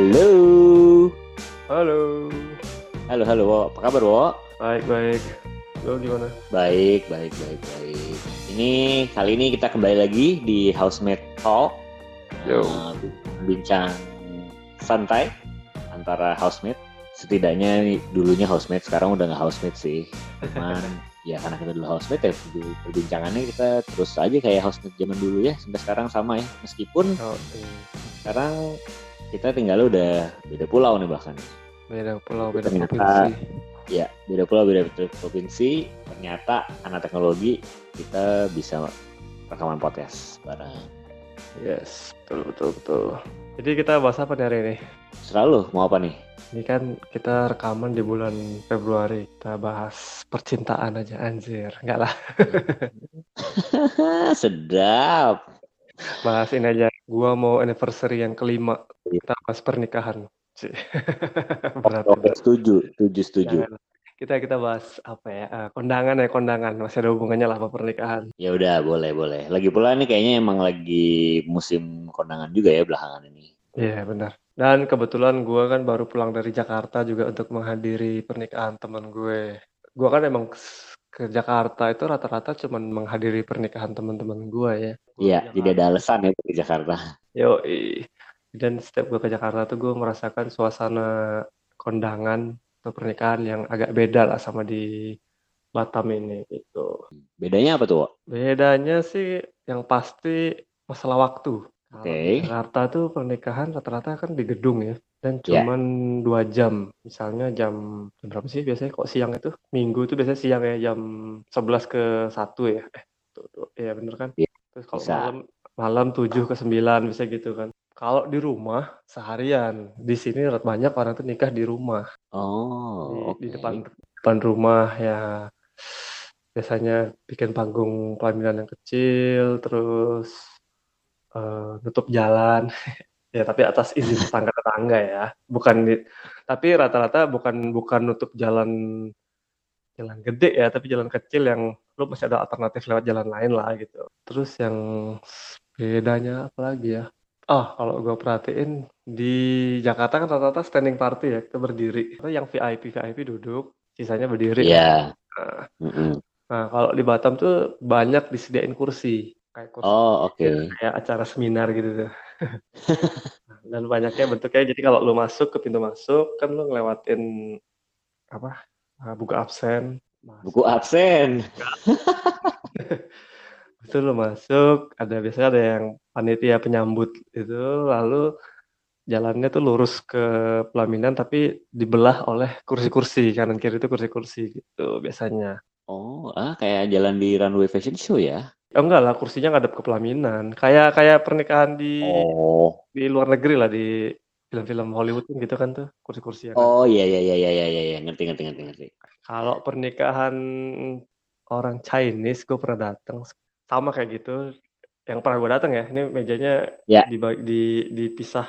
Halo. Halo. Halo, halo, Wo. Apa kabar, Wo? Baik, baik. Lo gimana? Baik, baik, baik, baik. Ini kali ini kita kembali lagi di Housemate Talk. Yo. Uh, bincang santai antara housemate. Setidaknya dulunya housemate, sekarang udah nggak housemate sih. Cuman ya karena kita dulu housemate ya perbincangannya kita terus aja kayak housemate zaman dulu ya sampai sekarang sama ya. Meskipun Oh, iya. sekarang kita tinggal udah beda pulau nih bahkan. Beda pulau, beda Ternyata- provinsi. Ya, beda pulau, beda provinsi. Ternyata karena teknologi kita bisa rekaman podcast bareng. Yes, betul, betul, betul. Jadi kita bahas apa nih hari ini? Selalu mau apa nih? Ini kan kita rekaman di bulan Februari. Kita bahas percintaan aja, anjir. Enggak lah, Sedap. Bahas ini aja. Gua mau anniversary yang kelima. Iya. Kita bahas pernikahan. Berat Oke, juga. setuju, setuju, setuju. Jangan. Kita kita bahas apa ya? eh, kondangan ya, kondangan. Masih ada hubungannya lah sama pernikahan. Ya udah, boleh, boleh. Lagi pula nih kayaknya emang lagi musim kondangan juga ya belakangan ini. Iya benar. Dan kebetulan gue kan baru pulang dari Jakarta juga untuk menghadiri pernikahan teman gue. Gue kan emang ke Jakarta itu rata-rata cuman menghadiri pernikahan teman-teman gue ya. Iya, ke tidak ada alasan ya di Jakarta. Yoi. Dan setiap gue ke Jakarta tuh gue merasakan suasana kondangan atau pernikahan yang agak beda lah sama di Batam ini gitu. Bedanya apa tuh? Bedanya sih yang pasti masalah waktu. Oke. Jakarta tuh pernikahan rata-rata kan di gedung ya, dan Ya. cuman dua jam. Misalnya jam, jam berapa sih biasanya kok siang itu? Minggu itu biasanya siang ya, jam 11 ke 1 ya. Eh, tuh, tuh. Iya bener kan? Iya, Terus kalau bisa. malam malam 7 ke 9 bisa gitu kan. Kalau di rumah seharian, di sini banyak orang tuh nikah di rumah Oh, di, di oke. depan depan rumah ya biasanya bikin panggung pelaminan yang kecil terus eh, nutup jalan ya tapi atas izin tetangga-tetangga ya bukan di tapi rata-rata bukan bukan nutup jalan jalan gede ya tapi jalan kecil yang lu masih ada alternatif lewat jalan lain lah gitu terus yang bedanya apa lagi ya Oh, kalau gue perhatiin di Jakarta kan rata-rata standing party ya, kita berdiri. Itu yang VIP VIP duduk, sisanya berdiri. Iya. Nah, Mm-mm. nah, kalau di Batam tuh banyak disediain kursi, kayak kursi Oh, oke. kayak acara seminar gitu tuh. Nah, Dan banyaknya bentuknya, jadi kalau lu masuk ke pintu masuk, kan lu ngelewatin apa? ah, buku absen. Masuk. Buku absen. Itu lu masuk, ada biasanya ada yang panitia penyambut itu, lalu jalannya tuh lurus ke pelaminan tapi dibelah oleh kursi-kursi kanan kiri itu kursi-kursi gitu biasanya. Oh, ah kayak jalan di runway fashion show ya? Oh enggak lah, kursinya ngadep ke pelaminan. Kayak kayak pernikahan di Oh. di luar negeri lah di film-film Hollywood kan gitu kan tuh kursi-kursi ya kan. Oh iya iya iya iya iya iya iya. ngerti ngerti ngerti ngerti. Kalau pernikahan orang Chinese gue pernah datang sama kayak gitu. Yang pernah gue datang ya, ini mejanya Ya. dibagi- di dipisah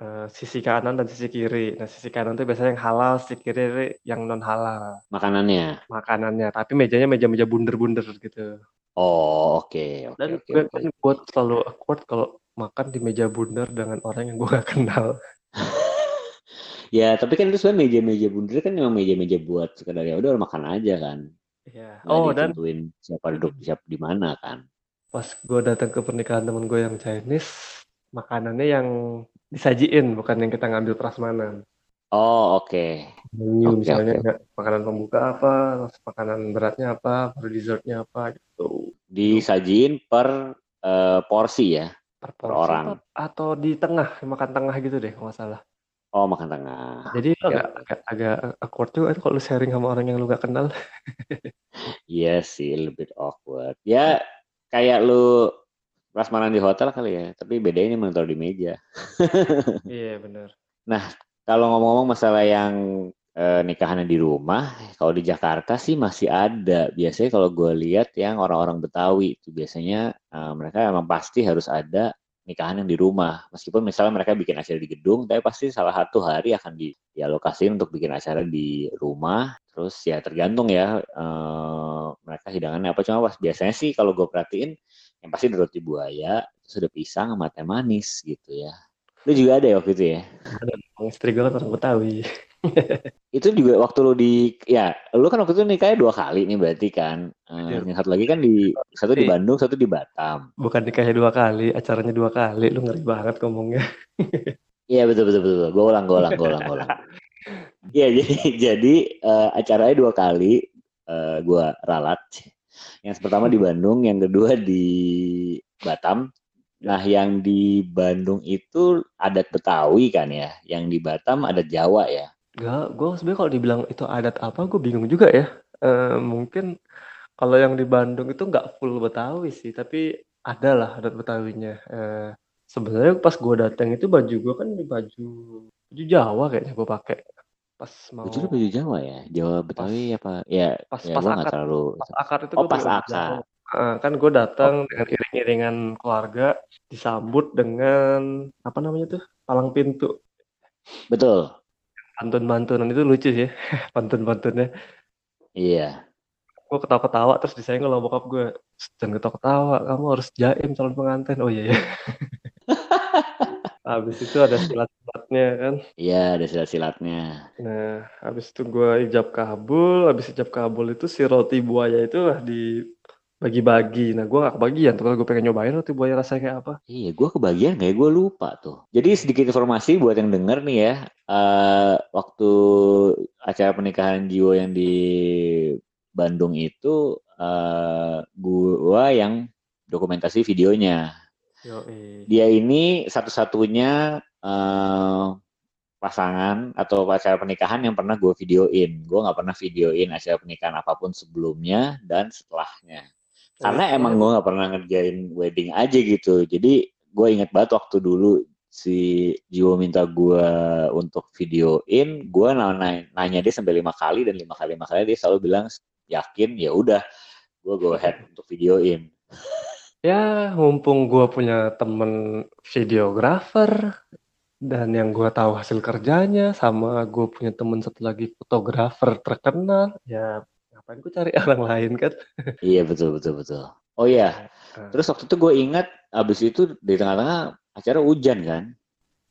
eh, sisi kanan dan sisi kiri. Nah, sisi kanan tuh biasanya yang halal, sisi kiri yang non halal Makanannya. makanannya. Tapi mejanya meja-meja bunder-bunder gitu. Oh, oke oke Dan oke gue oke. kan gue selalu awkward kalau makan di meja bundar dengan orang yang gue gak kenal. Ya, tapi kan itu sebenarnya meja-meja bundar kan memang meja-meja buat sekedar ya udah makan aja kan. Iya. Nggak Oh, dan siapa duduk siapa di mana kan. pas gue datang ke pernikahan temen gue yang Chinese, makanannya yang disajiin, bukan yang kita ngambil prasmanan. Oh, oke. Menu Oke, misalnya oke. ya, makanan pembuka apa, terus makanan beratnya apa, baru dessertnya apa gitu. Disajiin per eh, porsi ya. Per Per porsi orang. apa- atau di tengah, makan tengah gitu deh kalau nggak salah. Oh, makan tengah. Jadi Oke, agak, agak, agak awkward juga tuh kalau lu sharing sama orang yang lu gak kenal. Iya sih, lebih awkward. Ya, kayak lu prasmanan di hotel kali ya, tapi bedanya ini taruh di meja. Iya bener. Kalau ngomong-ngomong masalah yang eh, nikahannya di rumah, kalau di Jakarta sih masih ada. Biasanya kalau gue lihat yang orang-orang Betawi itu biasanya eh, mereka emang pasti harus ada nikahan yang di rumah. Meskipun misalnya mereka bikin acara di gedung, tapi pasti salah satu hari akan di, dialokasiin untuk bikin acara di rumah. Terus ya tergantung ya eh, mereka hidangannya apa. Cuma pas biasanya sih kalau gue perhatiin yang pasti roti buaya, ada pisang sama teh manis gitu ya. Lu juga ada ya waktu itu ya? Ada, istri gue kan orang Betawi. itu juga waktu lu di ya lu kan waktu itu nikahnya dua kali nih berarti kan. Uh, yang satu lagi kan di satu di Bandung satu di Batam. Bukan nikahnya dua kali acaranya dua kali. Lu ngeri banget ngomongnya. Iya betul betul betul. Gue ulang gue ulang gue ulang gue ulang. Iya jadi jadi uh, acaranya dua kali uh, gue ralat. Yang pertama di Bandung yang kedua di Batam. Nah, yang di Bandung itu adat Betawi kan ya, yang di Batam adat Jawa ya. Gak, gue sebenarnya kalau dibilang itu adat apa, gue bingung juga ya. E, mungkin kalau yang di Bandung itu nggak full Betawi sih, tapi ada lah adat Betawinya. E, sebenarnya pas gue datang itu baju gue kan di baju baju Jawa kayaknya gue pakai. Pas mau baju baju Jawa ya? Jawa Betawi pas, apa? Ya pas ya, pas akar terlalu pas akar itu oh pas akar uh, kan gue datang oh. dengan iring-iringan keluarga disambut dengan apa namanya tuh palang pintu. Betul pantun-pantunan itu lucu sih pantun-pantunnya. Iya. Gue ketawa-ketawa terus disayang kalau bokap gue jangan ketawa-ketawa kamu harus jaim calon pengantin. Oh iya ya habis itu ada silat-silatnya kan? Iya ada silat-silatnya. Nah habis itu gue ijab kabul habis ijab kabul itu si roti buaya itu lah di bagi-bagi. Nah, gue gak kebagian kalau gue pengen nyobain roti buaya rasanya kayak apa. Iya, gue kebagian kayak gue lupa tuh. Jadi sedikit informasi buat yang denger nih ya, uh, waktu acara pernikahan Jiwo yang di Bandung itu, uh, gue yang dokumentasi videonya. Yoi. Dia ini satu-satunya uh, pasangan atau acara pernikahan yang pernah gue videoin. Gue nggak pernah videoin acara pernikahan apa pun sebelumnya dan setelahnya karena emang gue nggak pernah ngerjain wedding aja gitu. Jadi gue inget banget waktu dulu si Jiwo minta gue untuk videoin gue nanya, nanya dia sampai lima kali dan lima kali lima kali dia selalu bilang yakin ya udah gue go ahead untuk videoin. Ya mumpung gue punya temen videografer dan yang gue tahu hasil kerjanya sama gue punya temen satu lagi fotografer terkenal ya ngapain gue cari orang lain kan iya betul betul betul oh iya uh. terus waktu itu gue ingat abis itu di tengah-tengah acara hujan kan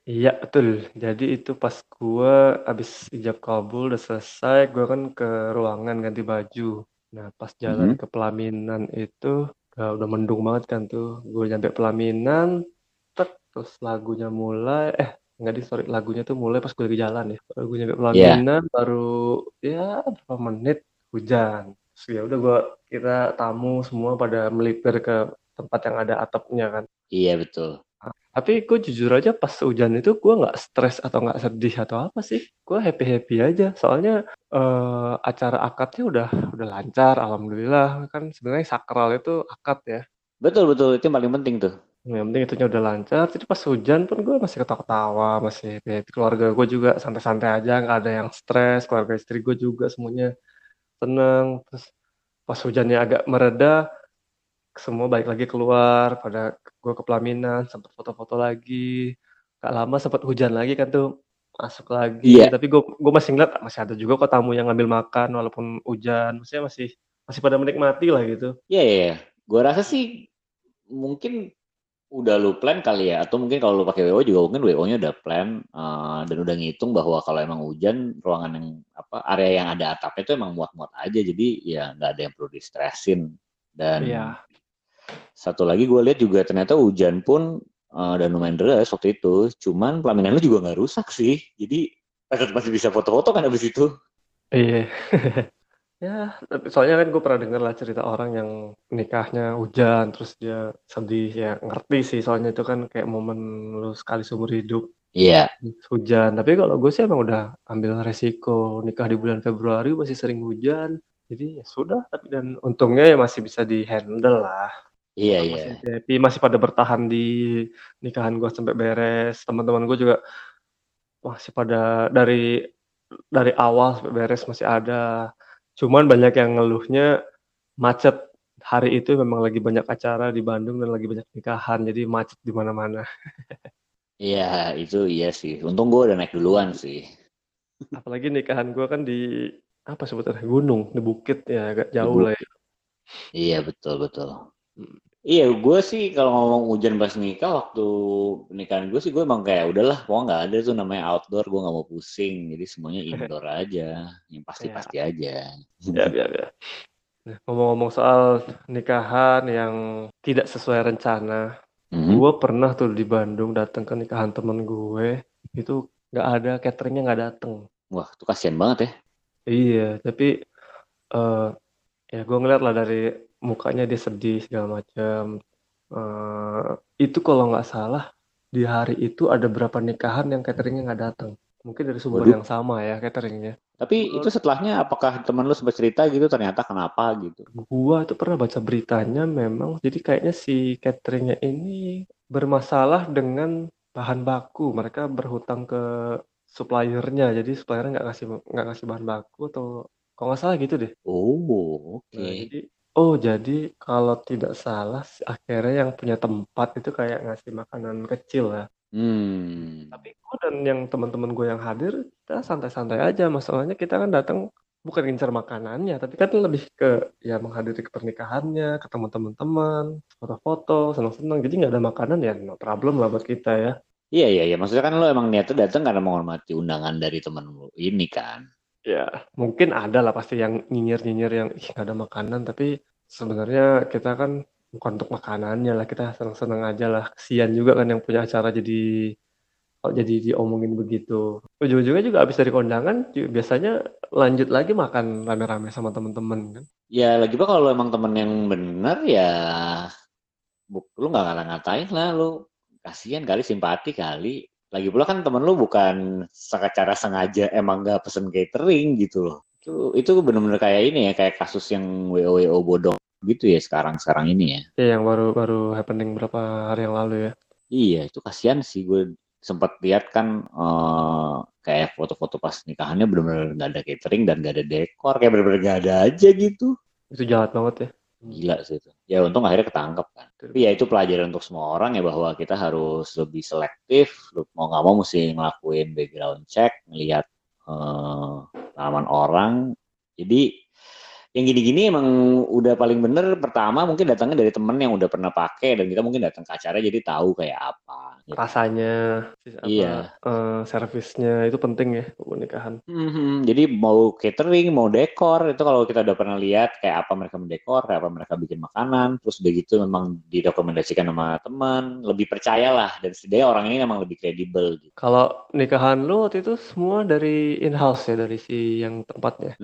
Iya betul. Jadi itu pas gue abis ijab kabul udah selesai, gue kan ke ruangan ganti baju. Nah pas jalan mm -hmm. ke pelaminan itu udah, udah mendung banget kan tuh. Gue nyampe pelaminan, tek, terus lagunya mulai, eh nggak di sorry lagunya tuh mulai pas gue lagi jalan ya. Gue nyampe iya. pelaminan yeah. baru ya berapa menit hujan. Terus ya udah gue kita tamu semua pada melipir ke tempat yang ada atapnya kan. Iya betul. Nah, tapi gue jujur aja pas hujan itu gue nggak stres atau nggak sedih atau apa sih. Gue happy happy aja. Soalnya uh, acara akadnya udah udah lancar alhamdulillah. Kan sebenarnya sakral itu akad ya. Betul betul. Itu yang paling penting tuh. Yang penting itunya udah lancar. Jadi pas hujan pun gue masih ketawa-ketawa masih happy, happy. keluarga gue juga santai-santai aja nggak ada yang stres. Keluarga istri gue juga semuanya tenang terus pas hujannya agak mereda semua balik lagi keluar pada gue ke pelaminan sempat foto-foto lagi gak lama sempat hujan lagi kan tuh masuk lagi yeah. tapi gue gue masih ngeliat masih ada juga kok tamu yang ngambil makan walaupun hujan maksudnya masih masih pada menikmati lah gitu iya yeah, iya yeah. gue rasa sih mungkin udah lu plan kali ya? Atau mungkin kalau lu pakai WO juga mungkin WO-nya udah plan uh, dan udah ngitung bahwa kalau emang hujan ruangan yang apa area yang ada atapnya itu emang muat-muat aja. Jadi ya nggak ada yang perlu distresin dan yeah. satu lagi gue lihat juga ternyata hujan pun uh, dan lumayan deras waktu itu. Cuman pelaminan lu juga nggak rusak sih. Jadi masih bisa foto-foto kan abis itu? Iya Ya, tapi soalnya kan gue pernah denger lah cerita orang yang nikahnya hujan, terus dia sedih, ya ngerti sih soalnya itu kan kayak momen lu sekali seumur hidup. Iya. Hujan, tapi kalau gue sih emang udah ambil resiko nikah di bulan Februari masih sering hujan, jadi ya sudah, tapi dan untungnya ya masih bisa di-handle lah. Iya, iya. Masih happy, masih pada bertahan di nikahan gue sampai beres, teman-teman gue juga masih pada dari dari awal sampai beres masih ada. Cuman banyak yang ngeluhnya macet. Hari itu memang lagi banyak acara di Bandung dan lagi banyak nikahan, jadi macet di mana-mana. Iya, itu iya sih. Untung gue udah naik duluan sih. Apalagi nikahan gue kan di apa sebetulnya gunung, di bukit ya agak jauh lah ya. Iya betul betul. Iya, gue sih kalau ngomong hujan pas nikah waktu pernikahan gue sih gue emang kayak udahlah, pokoknya nggak ada tuh namanya outdoor, gue nggak mau pusing, jadi semuanya indoor aja, yang pasti-pasti Ya, aja. ya, ya, ya. Ngomong-ngomong soal nikahan yang tidak sesuai rencana, Mhm. gue pernah tuh di Bandung datang ke nikahan temen gue, itu nggak ada cateringnya nggak dateng. Wah, itu kasihan banget ya. Iya, tapi eh ya gue ngeliat lah dari mukanya dia sedih segala macam. Eh itu kalau nggak salah di hari itu ada berapa nikahan yang cateringnya nggak datang. Mungkin dari sumber Waduh. yang sama ya cateringnya. Tapi itu setelahnya apakah teman lu sempat cerita gitu ternyata kenapa gitu? Gua itu pernah baca beritanya memang jadi kayaknya si cateringnya ini bermasalah dengan bahan baku. Mereka berhutang ke suppliernya, jadi suppliernya nggak ngasih nggak ngasih bahan baku atau kalau nggak salah gitu deh. Oh, oke. Nah, jadi oh jadi kalau tidak salah akhirnya yang punya tempat itu kayak ngasih makanan kecil ya. Hmm. Tapi gue dan yang teman-teman gue yang hadir kita santai-santai aja. Masalahnya kita kan datang bukan ngincar makanannya, tapi kan lebih ke ya menghadiri ke pernikahannya, ketemu teman-teman, foto-foto, senang-senang. Jadi nggak ada makanan ya no problem lah buat kita ya. Iya, iya, iya. Maksudnya kan lu emang niatnya datang karena menghormati undangan dari teman lu ini kan. Ya mungkin ada lah pasti yang nyinyir-nyinyir yang ih nggak ada makanan, tapi sebenarnya kita kan bukan untuk makanannya lah, kita senang-senang aja lah. Kesian juga kan yang punya acara jadi kalau jadi diomongin begitu. Ujung-ujungnya juga habis dari kondangan biasanya lanjut lagi makan rame-rame sama temen-temen kan. Ya lagi pula kalau emang temen yang bener ya lu nggak ngata-ngatain lah lu kasihan kali simpati kali lagi pula kan temen lu bukan secara sengaja emang nggak pesen catering gitu loh itu itu bener-bener kayak ini ya kayak kasus yang WO WO bodong gitu ya sekarang sekarang ini ya Ya yang baru baru happening berapa hari yang lalu ya. iya itu kasihan sih gue sempat lihat kan eh, kayak foto-foto pas nikahannya bener-bener nggak ada catering dan nggak ada dekor kayak bener-bener nggak ada aja gitu Itu jahat banget ya. Gila sih itu. Ya untung akhirnya ketangkep kan. Tapi ya itu pelajaran untuk semua orang ya bahwa kita harus lebih selektif. Mau nggak mau mesti ngelakuin background check, ngelihat eh, pengalaman orang. Jadi yang gini-gini emang udah paling bener pertama mungkin datangnya dari temen yang udah pernah pakai dan kita mungkin datang ke acara jadi tahu kayak apa. gitu. Rasanya, apa, Iya. eh, servisnya itu penting ya buat nikahan. Mhm, Jadi mau catering, mau dekor itu kalau kita udah pernah lihat kayak apa mereka mendekor, kayak apa mereka bikin makanan, terus udah gitu memang direkomendasikan sama teman, lebih percayalah dan setidaknya orang ini memang lebih kredibel. Gitu. Kalau nikahan lu waktu itu semua dari in-house ya, dari si yang tempatnya.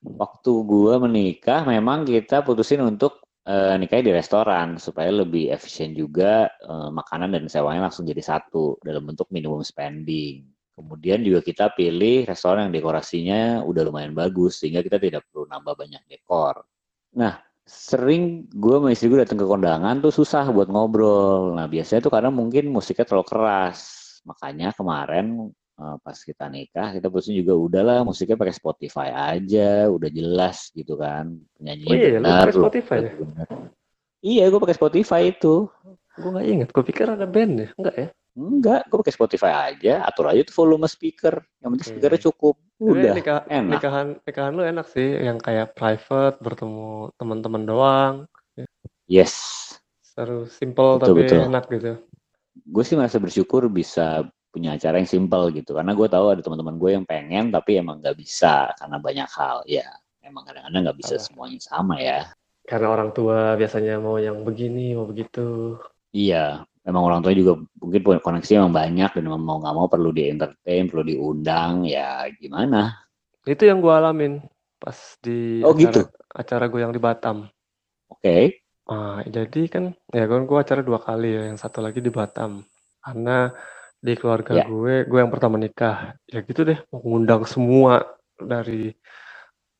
Waktu gua menikah memang kita putusin untuk eh, nikahnya di restoran supaya lebih efisien juga eh, makanan dan sewanya langsung jadi satu dalam bentuk minimum spending. Kemudian juga kita pilih restoran yang dekorasinya udah lumayan bagus sehingga kita tidak perlu nambah banyak dekor. Nah, sering gue sama istri gue datang ke kondangan tuh susah buat ngobrol. Nah, biasanya tuh karena mungkin musiknya terlalu keras. Makanya kemarin pas kita nikah kita putusin juga udahlah musiknya pakai Spotify aja, udah jelas gitu kan. Penyanyinya Oh iya, benar, pakai Spotify ya? Iya, gue pakai Spotify itu. Gue nggak inget, gue pikir ada band ya, enggak ya? Enggak, gue pakai Spotify aja, atur aja tuh volume speaker. Yang penting speakernya cukup. Udah, nikah, enak. nikahan nikahan lu enak sih, yang kayak private, bertemu teman-teman doang, Yes. seru, simple Betul, tapi betul. enak gitu. Gue sih merasa bersyukur bisa punya acara yang simple gitu. Karena gue tahu ada teman-teman gue yang pengen tapi emang nggak bisa karena banyak hal. Ya, emang kadang-kadang nggak bisa Apa? semuanya sama ya. Karena orang tua biasanya mau yang begini, mau begitu. Iya, emang orang tua juga mungkin punya koneksi emang banyak dan mau nggak mau perlu di entertain, perlu diundang. Ya gimana? Itu yang gue alamin pas di Oh, acara gitu? acara gue yang di Batam. Oke. Ah, jadi kan ya gue gue acara dua kali ya, yang satu lagi di Batam. Karena di keluarga Ya. gue, gue yang pertama nikah. Ya gitu deh, mau ngundang semua dari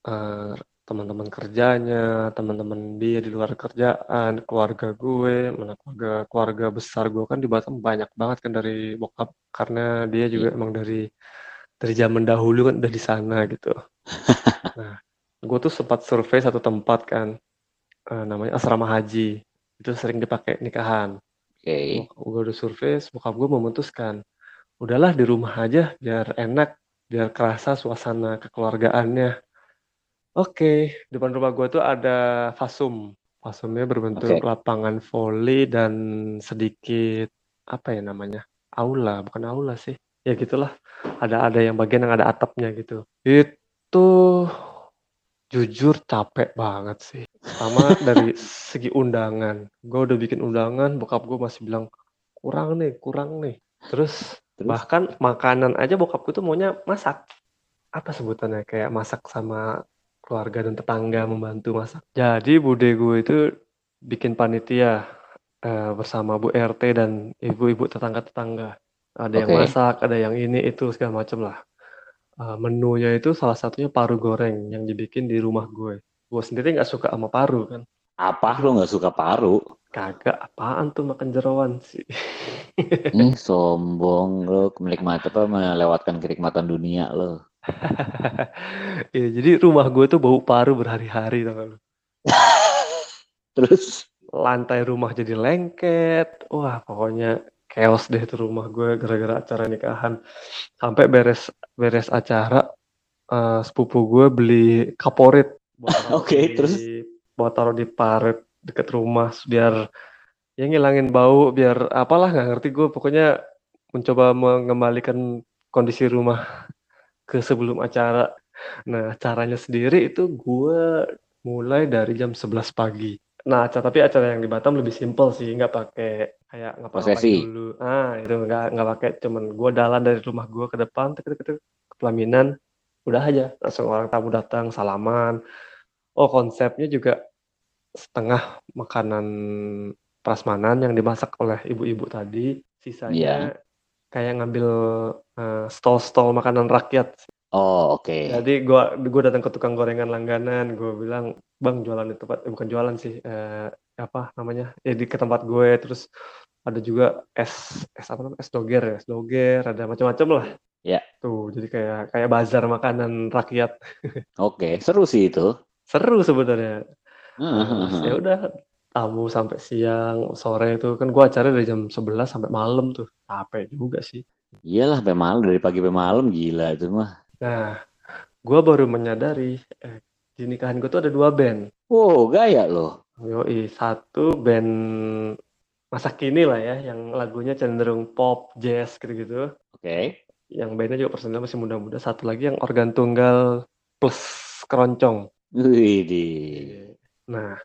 eh, teman-teman kerjanya, teman-teman dia di luar kerjaan, keluarga gue, mana keluarga keluarga besar gue kan di Batam banyak banget kan dari bokap karena dia juga emang dari dari zaman dahulu kan udah di sana gitu. Nah, gue tuh sempat survei satu tempat kan, eh, namanya asrama haji. Itu sering dipakai nikahan. Oke. Gue udah survei, bokap gue memutuskan, udahlah di rumah aja biar enak, biar kerasa suasana kekeluargaannya. Oke, depan rumah gue tuh ada fasum. Pasumnya berbentuk Oke. lapangan voli dan sedikit apa ya namanya? Aula, bukan aula sih. Ya gitulah. Ada ada yang bagian yang ada atapnya gitu. Itu jujur capek banget sih. Pertama dari segi undangan. Gue udah bikin undangan, bokap gue masih bilang kurang nih, kurang nih. Terus, Terus? bahkan makanan aja bokap gue tuh maunya masak. Apa sebutannya? Kayak masak sama keluarga dan tetangga membantu masak. Jadi bude gue itu bikin panitia uh, bersama Bu RT dan ibu-ibu tetangga-tetangga. Ada yang masak, ada yang ini itu segala macam lah. Uh, menunya itu salah satunya paru goreng yang dibikin di rumah gue. Gue sendiri nggak suka sama paru kan. Apa lo nggak suka paru? Kagak, apaan tuh makan jerawan sih. Nih sombong lo menikmati apa melewatkan kenikmatan dunia lo. ya, jadi rumah gue tuh bau paru berhari-hari tau Terus lantai rumah jadi lengket. Wah, pokoknya chaos deh itu rumah gue gara-gara acara nikahan. Sampai beres beres acara uh, sepupu gue beli kaporit. Oke, okay, terus buat taruh di parit deket rumah biar ya ngilangin bau biar apalah nggak ngerti gue pokoknya mencoba mengembalikan kondisi rumah ke sebelum acara. Nah, caranya sendiri itu gue mulai dari jam 11 pagi. Nah, acara, tapi acara yang di Batam lebih simpel sih, nggak pakai kayak nggak pakai dulu. Ah, itu nggak nggak pakai, cuman gue dalan dari rumah gue ke depan, ke, ke, ke pelaminan, udah aja langsung orang tamu datang salaman. Oh, konsepnya juga setengah makanan prasmanan yang dimasak oleh ibu-ibu tadi, sisanya yeah. kayak ngambil stall-stall uh, makanan rakyat. Oh oke. Okay. Jadi gua gua datang ke tukang gorengan langganan, gue bilang bang jualan di tempat, eh, bukan jualan sih, eh, apa namanya? Ya di ke tempat gue, terus ada juga es es apa namanya? Es doger ya, es doger, ada macam-macam lah. Ya. Tuh, jadi kayak kayak bazar makanan rakyat. Oke, seru sih itu. Seru sebenarnya. Uh, ya udah tamu sampai siang, sore itu kan gua acara dari jam 11 sampai malam tuh. Capek juga sih. Iyalah sampai malam dari pagi sampai malam gila itu mah. Nah, gua baru menyadari eh, di nikahan gue tuh ada dua band. Wow, gaya loh. Yoi, satu band masa kini lah ya, yang lagunya cenderung pop, jazz gitu-gitu. Oke. Okay. Yang bandnya juga personil masih muda-muda. Satu lagi yang organ tunggal plus keroncong. Wih, Nah,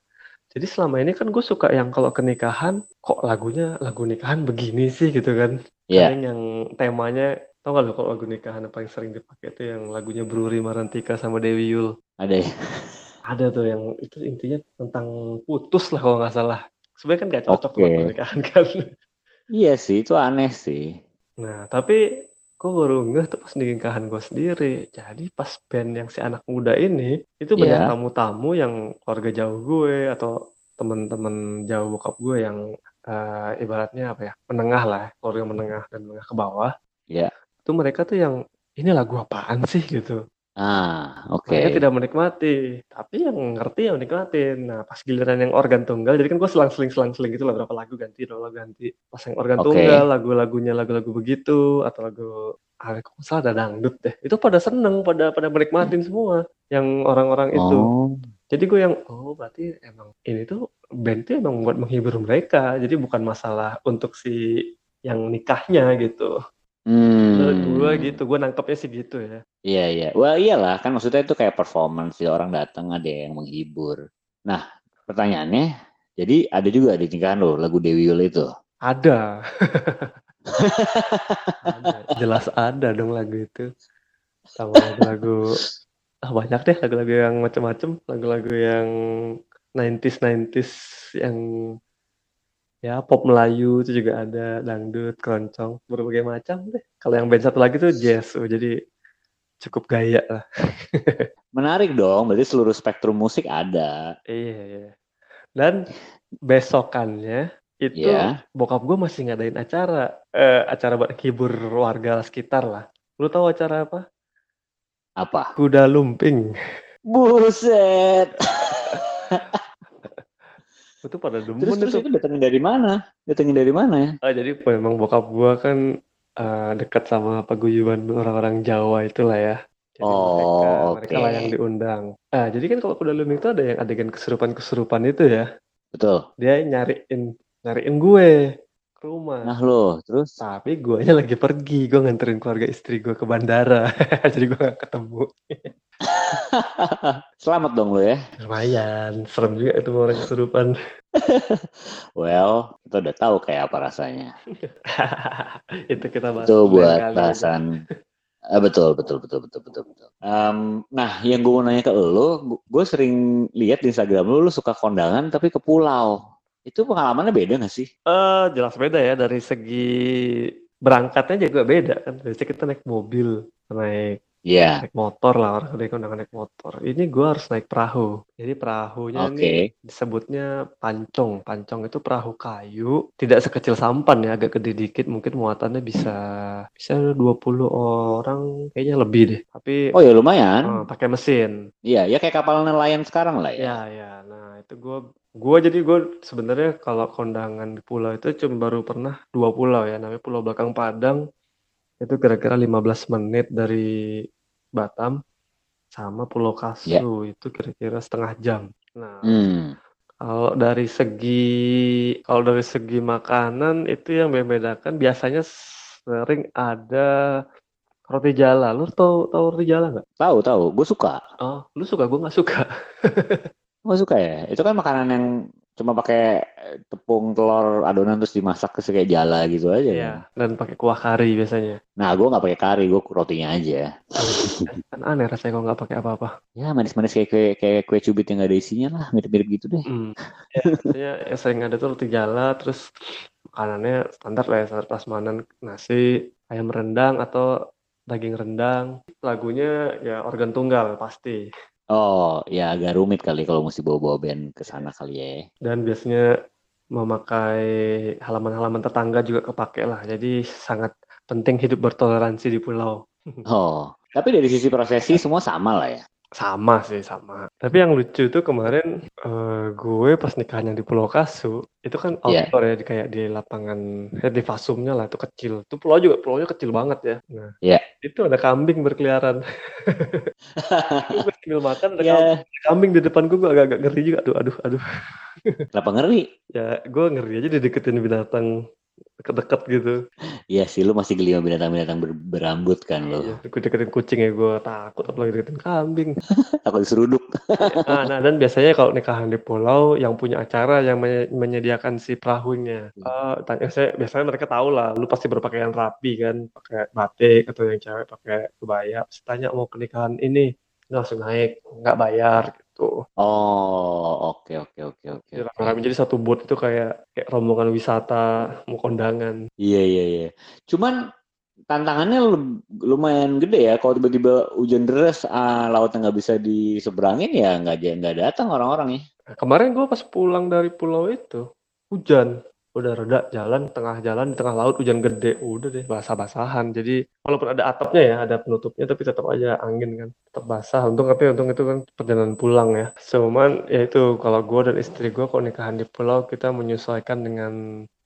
jadi selama ini kan gue suka yang kalau ke nikahan, kok lagunya lagu nikahan begini sih gitu kan. Iya. Yeah. yang temanya Tau gak lo kalau lagu nikahan yang paling sering dipakai itu yang lagunya Bruri Marantika sama Dewi Yul. Ada ya? Ada tuh yang itu intinya tentang putus lah kalau nggak salah. Sebenarnya kan gak cocok okay. buat nikahan kan. Iya sih, itu aneh sih. Nah, tapi gue baru ngeh tuh pas di nikahan gue sendiri. Jadi pas band yang si anak muda ini, itu banyak yeah. tamu-tamu yang keluarga jauh gue atau temen-temen jauh bokap gue yang uh, ibaratnya apa ya, menengah lah, keluarga menengah dan menengah ke bawah. Iya. Yeah itu mereka tuh yang ini lagu apaan sih gitu. Ah, oke. Okay. Mereka tidak menikmati, tapi yang ngerti yang menikmatin. Nah, pas giliran yang organ tunggal, jadi kan gue selang-seling selang-seling gitu lah berapa lagu ganti, berapa lagu ganti. Pas yang organ okay. tunggal, lagu-lagunya lagu-lagu begitu atau lagu ah, kok salah ada dangdut deh. Itu pada seneng, pada pada menikmatin semua yang orang-orang itu. Oh. Jadi gue yang oh berarti emang ini tuh band tuh emang buat menghibur mereka. Jadi bukan masalah untuk si yang nikahnya gitu. Hmm. Menurut gue gitu, gue nangkepnya sih gitu ya. Iya iya, wah iyalah kan maksudnya itu kayak performance sih orang datang ada yang menghibur. Nah pertanyaannya, jadi ada juga di nikahan lo lagu Dewi Yul itu? Ada. ada. Jelas ada dong lagu itu. Sama lagu-lagu ah, banyak deh lagu-lagu yang macam-macam, lagu-lagu yang 90s 90s yang ya pop Melayu itu juga ada dangdut keroncong berbagai macam deh. Kalau yang band satu lagi tuh jazz oh, jadi cukup gaya lah. Menarik dong berarti seluruh spektrum musik ada. Iya iya. Dan besokannya itu yeah. bokap gue masih ngadain acara eh, acara buat hibur warga sekitar lah. Lu tahu acara apa? Apa? Kuda lumping. Buset itu pada demen terus, terus itu datangin dari mana datangin dari mana ya ah, jadi memang bokap gua kan uh, dekat sama paguyuban orang-orang Jawa itulah ya jadi oh, mereka, okay. mereka lah yang diundang. Ah, jadi kan kalau kuda lumping itu ada yang adegan kesurupan-kesurupan itu ya. Betul. Dia nyariin nyariin gue ke rumah. Nah lo, terus? Tapi guanya lagi pergi, gue nganterin keluarga istri gue ke bandara, jadi gue gak ketemu. Selamat dong lo ya. Lumayan, serem juga itu orang kesurupan. well, kita udah tahu kayak apa rasanya. itu kita bahas. Itu buat bahasan. Ah, betul, betul, betul, betul, betul, betul. Em, nah, yang gue mau nanya ke lo, gue sering lihat di Instagram lo, lo suka kondangan tapi ke pulau. Itu pengalamannya beda gak sih? Eh, jelas beda ya dari segi berangkatnya juga beda kan. Biasanya kita naik mobil, naik Iya. naik motor lah orang kondangan naik motor. Ini gue harus naik perahu. Jadi perahunya Oke. ini disebutnya pancong. Pancong itu perahu kayu, tidak sekecil sampan ya, agak gede dikit. Mungkin muatannya bisa bisa 20 orang, kayaknya lebih deh. Tapi Oh ya lumayan. eh, pakai mesin. Iya, ya kayak kapal nelayan sekarang lah ya. Ya, ya. Nah, itu gue gua jadi gue sebenarnya kalau kondangan di pulau itu cuma baru pernah dua pulau ya, namanya Pulau Belakang Padang. Itu kira-kira 15 menit dari Batam sama Pulau Kasu itu kira-kira setengah jam. Nah, Hmm. kalau dari segi kalau dari segi makanan itu yang membedakan biasanya sering ada roti jala. Lu tahu tahu roti jala nggak? Tahu tahu, gue suka. Oh, lu suka? Gue nggak suka. Gue suka ya. Itu kan makanan yang cuma pakai tepung telur adonan terus dimasak ke kayak jala gitu aja. Iya, dan pakai kuah kari biasanya. Nah, gue nggak pakai kari, gue rotinya aja. Kan aneh rasanya kalau nggak pakai apa-apa. Ya manis-manis kayak kue, kayak kue cubit yang gak ada isinya lah, mirip-mirip gitu deh. Hmm. Ya, biasanya yang sering ada tuh roti jala, terus makanannya standar lah ya, standar prasmanan nasi, ayam rendang atau daging rendang. Lagunya ya organ tunggal pasti. Oh, ya agak rumit kali kalau mesti bawa-bawa band ke sana kali ya. Dan biasanya memakai halaman-halaman tetangga juga kepake lah. Jadi sangat penting hidup bertoleransi di pulau. Oh, tapi dari sisi prosesi semua sama lah ya. Sama sih, sama. Tapi yang lucu tuh kemarin eh, gue pas nikahnya di Pulau Kasu, itu kan Iya. outdoor ya, di- kayak di lapangan, eh, di Fasumnya lah, itu kecil. Itu pulau juga, pulaunya kecil banget ya. Nah, Iya. itu ada kambing berkeliaran. gue sambil makan ada Ya, kambing, kambing di depan gue, gue agak-agak ngeri juga. Aduh, aduh, aduh. kenapa ngeri? Ya, gue ngeri aja dideketin binatang deket-deket gitu. Iya sih, lu masih geli sama binatang-binatang ber- berambut kan lo. Iya, gue deketin kucing ya, gue takut apalagi deketin kambing. Takut diseruduk. Nah, nah, dan biasanya kalau nikahan di pulau yang punya acara yang menye- menyediakan si perahunya. Eh, tanya saya biasanya mereka tahu lah, lu pasti berpakaian rapi kan, pakai batik atau yang cewek pakai kebaya. Terus tanya mau ke nikahan ini, langsung naik, nggak bayar gitu. Oh, oke oke oke oke. Jadi oke. rame-rame jadi satu boat itu kayak kayak rombongan wisata mau kondangan. Iya iya iya. Cuman tantangannya lum- lumayan gede ya. Kalau tiba-tiba hujan deras, ah, lautnya nggak bisa diseberangin ya nggak nggak datang orang-orang ya. Kemarin gue pas pulang dari pulau itu hujan, udah reda jalan tengah jalan di tengah laut hujan gede, udah deh basah-basahan. Jadi walaupun ada atapnya ya, ada penutupnya, tapi tetap aja angin kan, tetap basah. Untung tapi untung itu kan perjalanan pulang ya. Cuman ya itu kalau gue dan istri gue kalau nikahan di pulau kita menyesuaikan dengan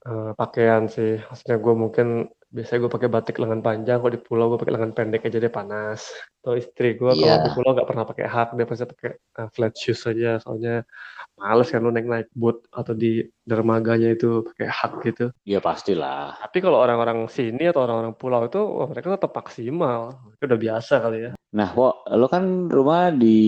eh, pakaian sih. Maksudnya gue mungkin biasanya gue pakai batik lengan panjang, kalau di pulau gue pakai lengan pendek aja deh panas. Atau istri gue kalau Iya. di pulau nggak pernah pakai hak, dia pasti pakai eh, flat shoes aja, soalnya males kan lu naik naik boat atau di dermaganya itu pakai hak gitu. Iya pastilah. Tapi kalau orang-orang sini atau orang-orang pulau itu wah, mereka tetap maksimal. Mereka udah biasa kali ya. Nah, Wo, lo kan rumah di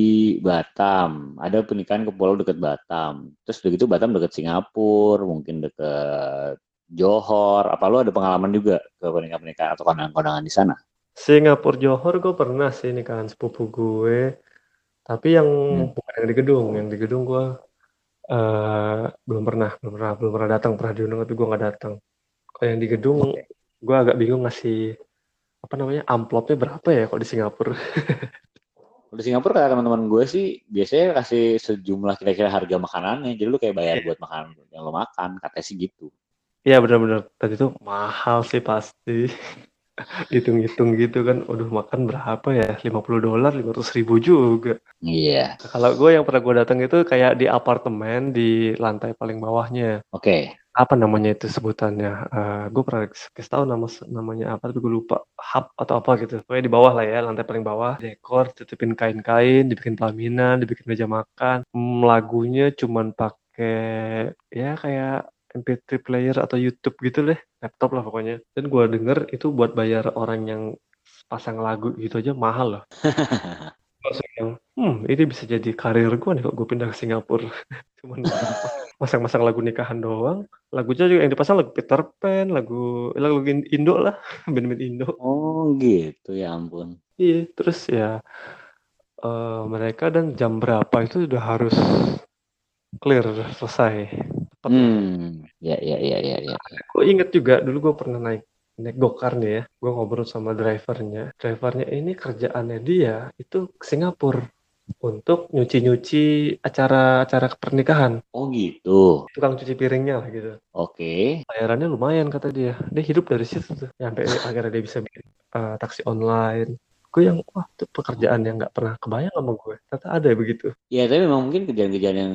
Batam. Ada pernikahan ke pulau deket Batam. Terus begitu Batam deket Singapura, mungkin deket Johor. Apa lo ada pengalaman juga ke pernikahan-pernikahan atau kondangan-kondangan di sana? Singapura Johor gue pernah sih nikahan sepupu gue. Tapi yang Hmm. bukan yang di gedung, yang di gedung gue eh belum pernah, belum pernah, belum pernah datang, pernah diundang tapi gue nggak datang. Kalau yang di gedung, gue agak bingung ngasih apa namanya amplopnya berapa ya kalau di Singapura. Kalau Di Singapura kata teman-teman gue sih biasanya kasih sejumlah kira-kira harga makanannya. Jadi lu kayak bayar Iya. buat makanan yang lo makan. Katanya sih gitu. Iya benar-benar tadi itu mahal sih pasti. Hitung-hitung gitu kan, waduh makan berapa ya? 50 dolar, 500 ribu juga. Iya. Nah, kalau gue yang pernah gue datang itu kayak di apartemen di lantai paling bawahnya. Oke. Apa namanya itu sebutannya? Eh, gue pernah kasih tahu nama namanya apa, tapi gue lupa. Hub atau apa gitu. Pokoknya di bawah lah ya, lantai paling bawah. Dekor, tutupin kain-kain, dibikin pelaminan, dibikin meja makan. Hmm, lagunya cuman pakai ya kayak MP3 player atau YouTube gitu deh, laptop lah pokoknya. Dan gue denger itu buat bayar orang yang pasang lagu gitu aja mahal loh. Langsung yang, hmm ini bisa jadi karir gue nih kok gue pindah ke Singapura. Cuman masang-masang lagu nikahan doang. Lagunya juga yang dipasang lagu Peter Pan, lagu lagu Indo lah, band-band Indo. Oh gitu ya ampun. Iya, terus ya uh, mereka dan jam berapa itu udah harus clear selesai. Hmm, ya ya ya ya ya. Gue inget juga dulu gue pernah naik naik gokar nih ya. Gue ngobrol sama drivernya. Drivernya ini kerjaannya dia itu ke Singapura untuk nyuci-nyuci acara-acara pernikahan. Oh gitu. Tukang cuci piringnya lah gitu. Oke. Bayarannya lumayan kata dia. Dia hidup dari situ tuh. Sampai akhirnya dia bisa bikin uh, taksi online, gue yang wah itu pekerjaan yang nggak pernah kebayang sama gue. Ternyata ada ya begitu. Ya tapi memang mungkin kerjaan-kerjaan yang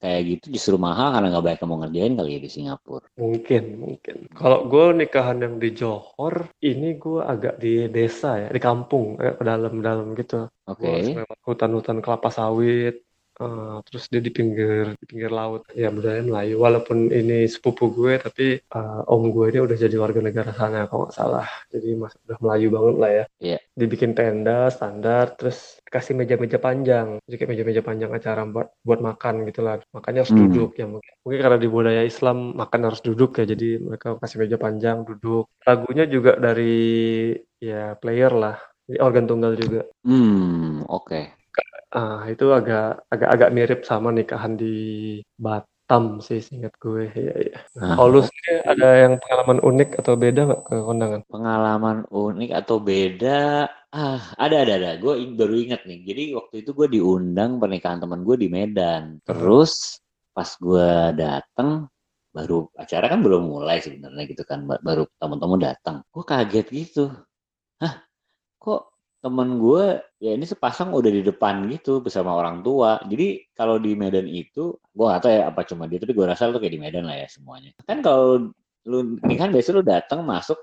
kayak gitu justru mahal karena nggak banyak yang mau ngerjain kali ya di Singapura. Mungkin mungkin. Kalau gue nikahan yang di Johor ini gue agak di desa ya di kampung agak ke dalam-dalam gitu. Oke. Okay. hutan-hutan kelapa sawit Uh, terus dia di pinggir di pinggir laut. Ya budaya Melayu. Walaupun ini sepupu gue tapi uh, om gue ini udah jadi warga negara sana kalau nggak salah. Jadi mas udah Melayu banget lah ya. Yeah. dibikin tenda standar terus kasih meja-meja panjang. Jadi kayak meja-meja panjang acara buat buat makan gitu lah. Makanya harus hmm. duduk ya mungkin. Mungkin karena di budaya Islam makan harus duduk ya. Jadi mereka kasih meja panjang duduk. Lagunya juga dari ya player lah. Jadi organ tunggal juga. Hmm oke. okay Ah, itu agak agak agak mirip sama nikahan di Batam sih seingat gue, ya ya. Nah, kalau lu sendiri ada yang pengalaman unik atau beda nggak ke kondangan? Pengalaman unik atau beda, ah ada ada ada. Gue baru ingat nih. Jadi waktu itu gue diundang pernikahan teman gue di Medan. Terus pas gue datang baru acara kan belum mulai sebenarnya gitu kan baru tamu-tamu datang gue kaget gitu hah kok temen gue ya ini sepasang udah di depan gitu bersama orang tua. Jadi kalau di Medan itu gue gak tahu ya apa cuma dia tapi gue rasa tuh kayak di Medan lah ya semuanya. Kan kalau lu ini kan biasa lu datang masuk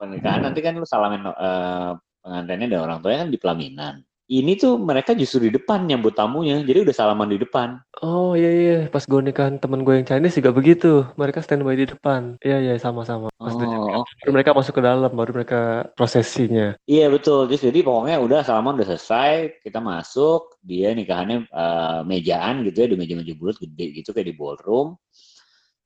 pernikahan nanti kan lu salamin uh, pengantinnya dan orang tuanya kan di pelaminan ini tuh mereka justru di depan nyambut tamunya jadi udah salaman di depan. Oh iya iya. Pas gue nikahan temen gue yang Chinese juga begitu. Mereka standby di depan. Iya iya sama-sama. Pas oh, okay. baru mereka masuk ke dalam baru mereka prosesinya. Iya betul. Jadi, jadi pokoknya udah salaman udah selesai kita masuk dia nikahannya uh, mejaan gitu ya di meja-meja bulat gede gitu kayak di ballroom.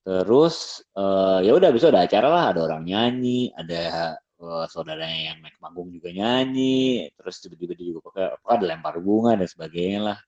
Terus uh, ya udah bisa ada acara lah ada orang nyanyi ada uh, saudaranya yang naik panggung juga nyanyi terus tiba-tiba dia juga pakai apa ada lempar bunga dan sebagainya lah.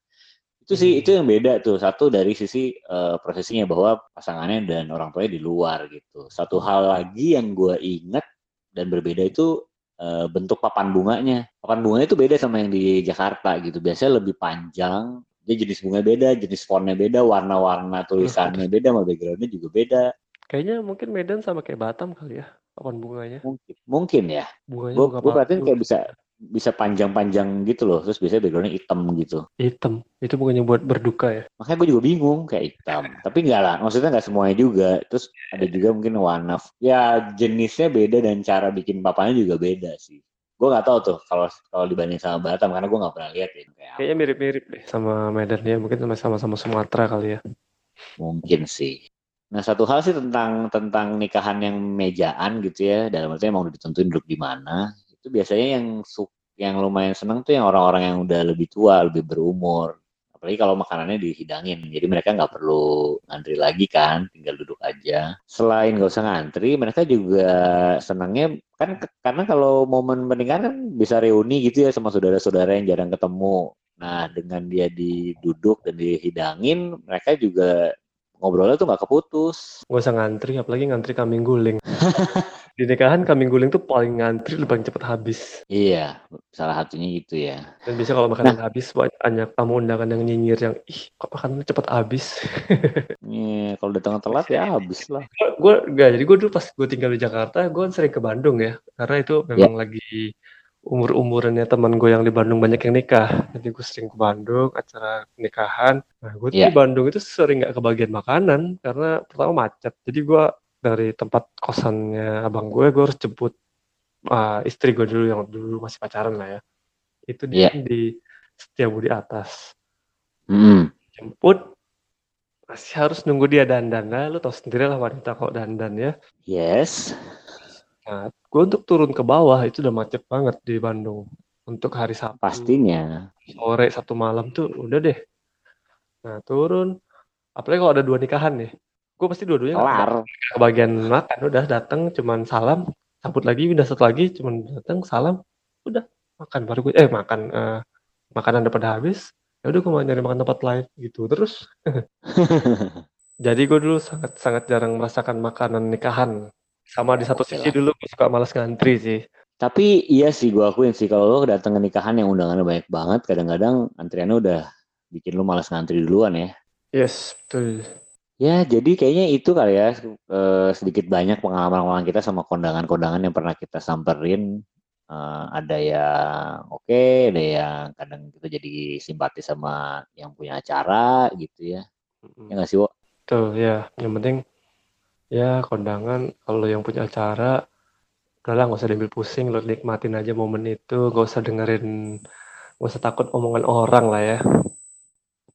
Itu sih hmm. itu yang beda tuh satu dari sisi uh, prosesinya bahwa pasangannya dan orang tuanya di luar gitu. Satu hal lagi yang gue ingat dan berbeda itu uh, bentuk papan bunganya. Papan bunganya itu beda sama yang di Jakarta gitu. Biasanya lebih panjang dia jenis bunga beda jenis fontnya beda warna-warna tulisannya beda sama backgroundnya juga beda. Kayaknya mungkin Medan sama kayak Batam kali ya Papan bunganya? Mungkin, mungkin ya. Bunganya gue gue perhatiin kayak bisa bisa panjang-panjang gitu loh, terus biasanya backgroundnya hitam gitu. Hitam, itu bukannya buat berduka ya? Makanya gue juga bingung kayak hitam. Tapi enggak lah, maksudnya nggak semuanya juga. Terus ada juga mungkin warna, ya jenisnya beda dan cara bikin papanya juga beda sih. Gue nggak tahu tuh kalau kalau dibanding sama Batam karena gue nggak pernah lihat ya. Kayak Kayaknya mirip-mirip deh sama Medan ya, mungkin sama-sama Sumatera kali ya. Mungkin sih. Nah satu hal sih tentang tentang nikahan yang mejaan gitu ya, dalam artinya mau ditentuin duduk di mana, itu biasanya yang yang lumayan seneng tuh yang orang-orang yang udah lebih tua, lebih berumur. Apalagi kalau makanannya dihidangin, jadi mereka nggak perlu ngantri lagi kan, tinggal duduk aja. Selain nggak usah ngantri, mereka juga senangnya kan karena kalau momen pernikahan kan bisa reuni gitu ya sama saudara-saudara yang jarang ketemu. Nah dengan dia diduduk dan dihidangin, mereka juga ngobrolnya tuh gak keputus. Gak usah ngantri, apalagi ngantri kambing guling. di nikahan kambing guling tuh paling ngantri paling cepet habis. Iya, salah satunya gitu ya. Dan bisa kalau makanan nah. habis banyak tamu undangan yang nyinyir yang ih kok makanannya cepet habis. Iya, kalau datang telat ya habis lah. gue gak jadi gue dulu pas gue tinggal di Jakarta gue sering ke Bandung ya karena itu memang yeah. lagi umur-umurannya teman gue yang di Bandung banyak yang nikah. Jadi gue sering ke Bandung, acara nikahan. Nah, gue yeah. di Bandung itu sering nggak kebagian makanan karena pertama macet. Jadi gue dari tempat kosannya abang gue, gue harus jemput uh, istri gue dulu yang dulu masih pacaran lah ya. Itu dia yeah. di Setiabudi atas. Mm. Jemput, masih harus nunggu dia dandan. Nah, lu tau sendiri lah wanita kok dandan ya. Yes. Nah, gue untuk turun ke bawah itu udah macet banget di Bandung. Untuk hari Sabtu. Pastinya. Sore satu malam tuh udah deh. Nah turun. Apalagi kalau ada dua nikahan nih. Gue pasti dua-duanya Kelar. ke bagian makan. Udah datang cuman salam. Sambut lagi udah satu lagi cuman datang salam. Udah makan baru gue eh makan eh, makanan udah pada habis. Ya udah gue mau nyari makan tempat lain gitu terus. Jadi gue dulu sangat sangat jarang merasakan makanan nikahan. Sama di satu sisi dulu gue suka malas ngantri sih. Tapi iya sih gue akuin sih kalau lo datang ke nikahan yang undangannya banyak banget, kadang-kadang antriannya udah bikin lo malas ngantri duluan ya. Yes, betul. Ya, jadi kayaknya itu kali ya eh, sedikit banyak pengalaman-pengalaman kita sama kondangan-kondangan yang pernah kita samperin. Eh, ada yang oke, ada yang kadang kita jadi simpati sama yang punya acara gitu ya. Ya nggak sih, Wo? Tuh ya, yang penting ya kondangan kalau yang punya acara udahlah nggak usah diambil pusing, lo nikmatin aja momen itu, nggak usah dengerin, nggak usah takut omongan orang lah ya.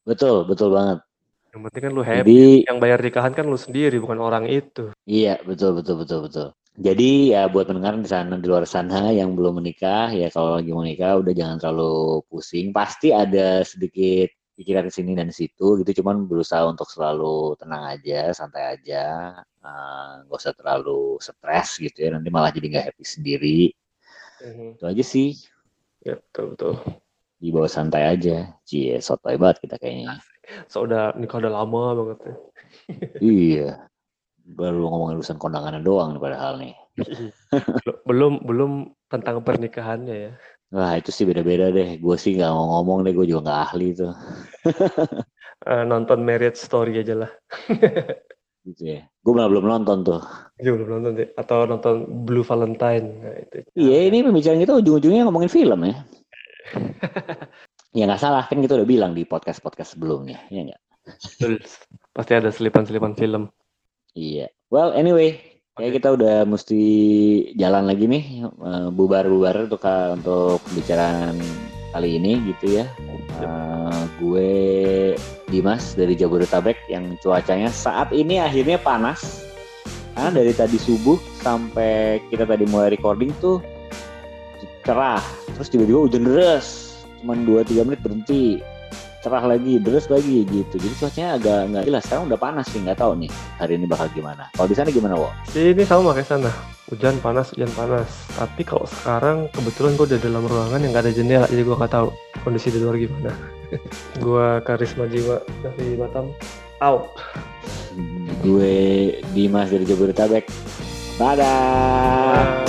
Betul, betul banget. Yang penting kan lu happy. Jadi Yang bayar nikahan kan lu sendiri, bukan orang itu. Iya, betul, betul, betul, betul. Jadi ya buat pendengar di sana, di luar sana yang belum menikah, ya kalau lagi mau nikah udah jangan terlalu pusing. Pasti ada sedikit pikiran di sini dan di situ gitu, cuman berusaha untuk selalu tenang aja, santai aja, eh, nggak usah terlalu stres gitu ya, nanti malah jadi nggak happy sendiri. Itu aja sih, Ya betul betul. dibawa santai aja. Cie, sotoy banget kita kayaknya. So udah nikah udah lama banget ya. Iya, baru ngomongin urusan kondangannya doang padahal nih. Belum- belum belum tentang pernikahannya ya. Wah itu sih beda-beda deh. Gue sih nggak mau ngomong deh. Gue juga nggak ahli tuh. Eh, nonton Marriage Story aja lah. Gitu ya. Gue malah belum nonton tuh. Gue belum nonton deh. Atau nonton Blue Valentine. Nah, itu. Iya ini pembicaraan kita ujung-ujungnya ngomongin film ya. ya nggak salah kan kita udah bilang di podcast-podcast sebelumnya. Iya nggak? Pasti ada selipan-selipan film. Iya. Well anyway. Kayak Oke. kita udah mesti jalan lagi nih. eh, Bubar-bubar untuk untuk pembicaraan kali ini gitu ya. Eh, gue Dimas dari Jabodetabek yang cuacanya saat ini akhirnya panas. Karena dari tadi subuh sampai kita tadi mulai recording tuh cerah. Terus tiba-tiba hujan deras. Cuman 2-3 menit berhenti. Cerah lagi, deras lagi gitu. Jadi cuacanya agak nggak jelas. Sekarang udah panas sih, nggak tahu nih hari ini bakal gimana. Kalau di sana gimana, Wo? Ini sama kayak sana. Hujan panas, hujan panas. Tapi kalau sekarang kebetulan gue udah dalam ruangan yang gak ada jendela, jadi gue gak tahu kondisi di luar gimana. gue Karisma Jiwa dari Batam. Out. Gue Dimas dari Jabodetabek. Dadah.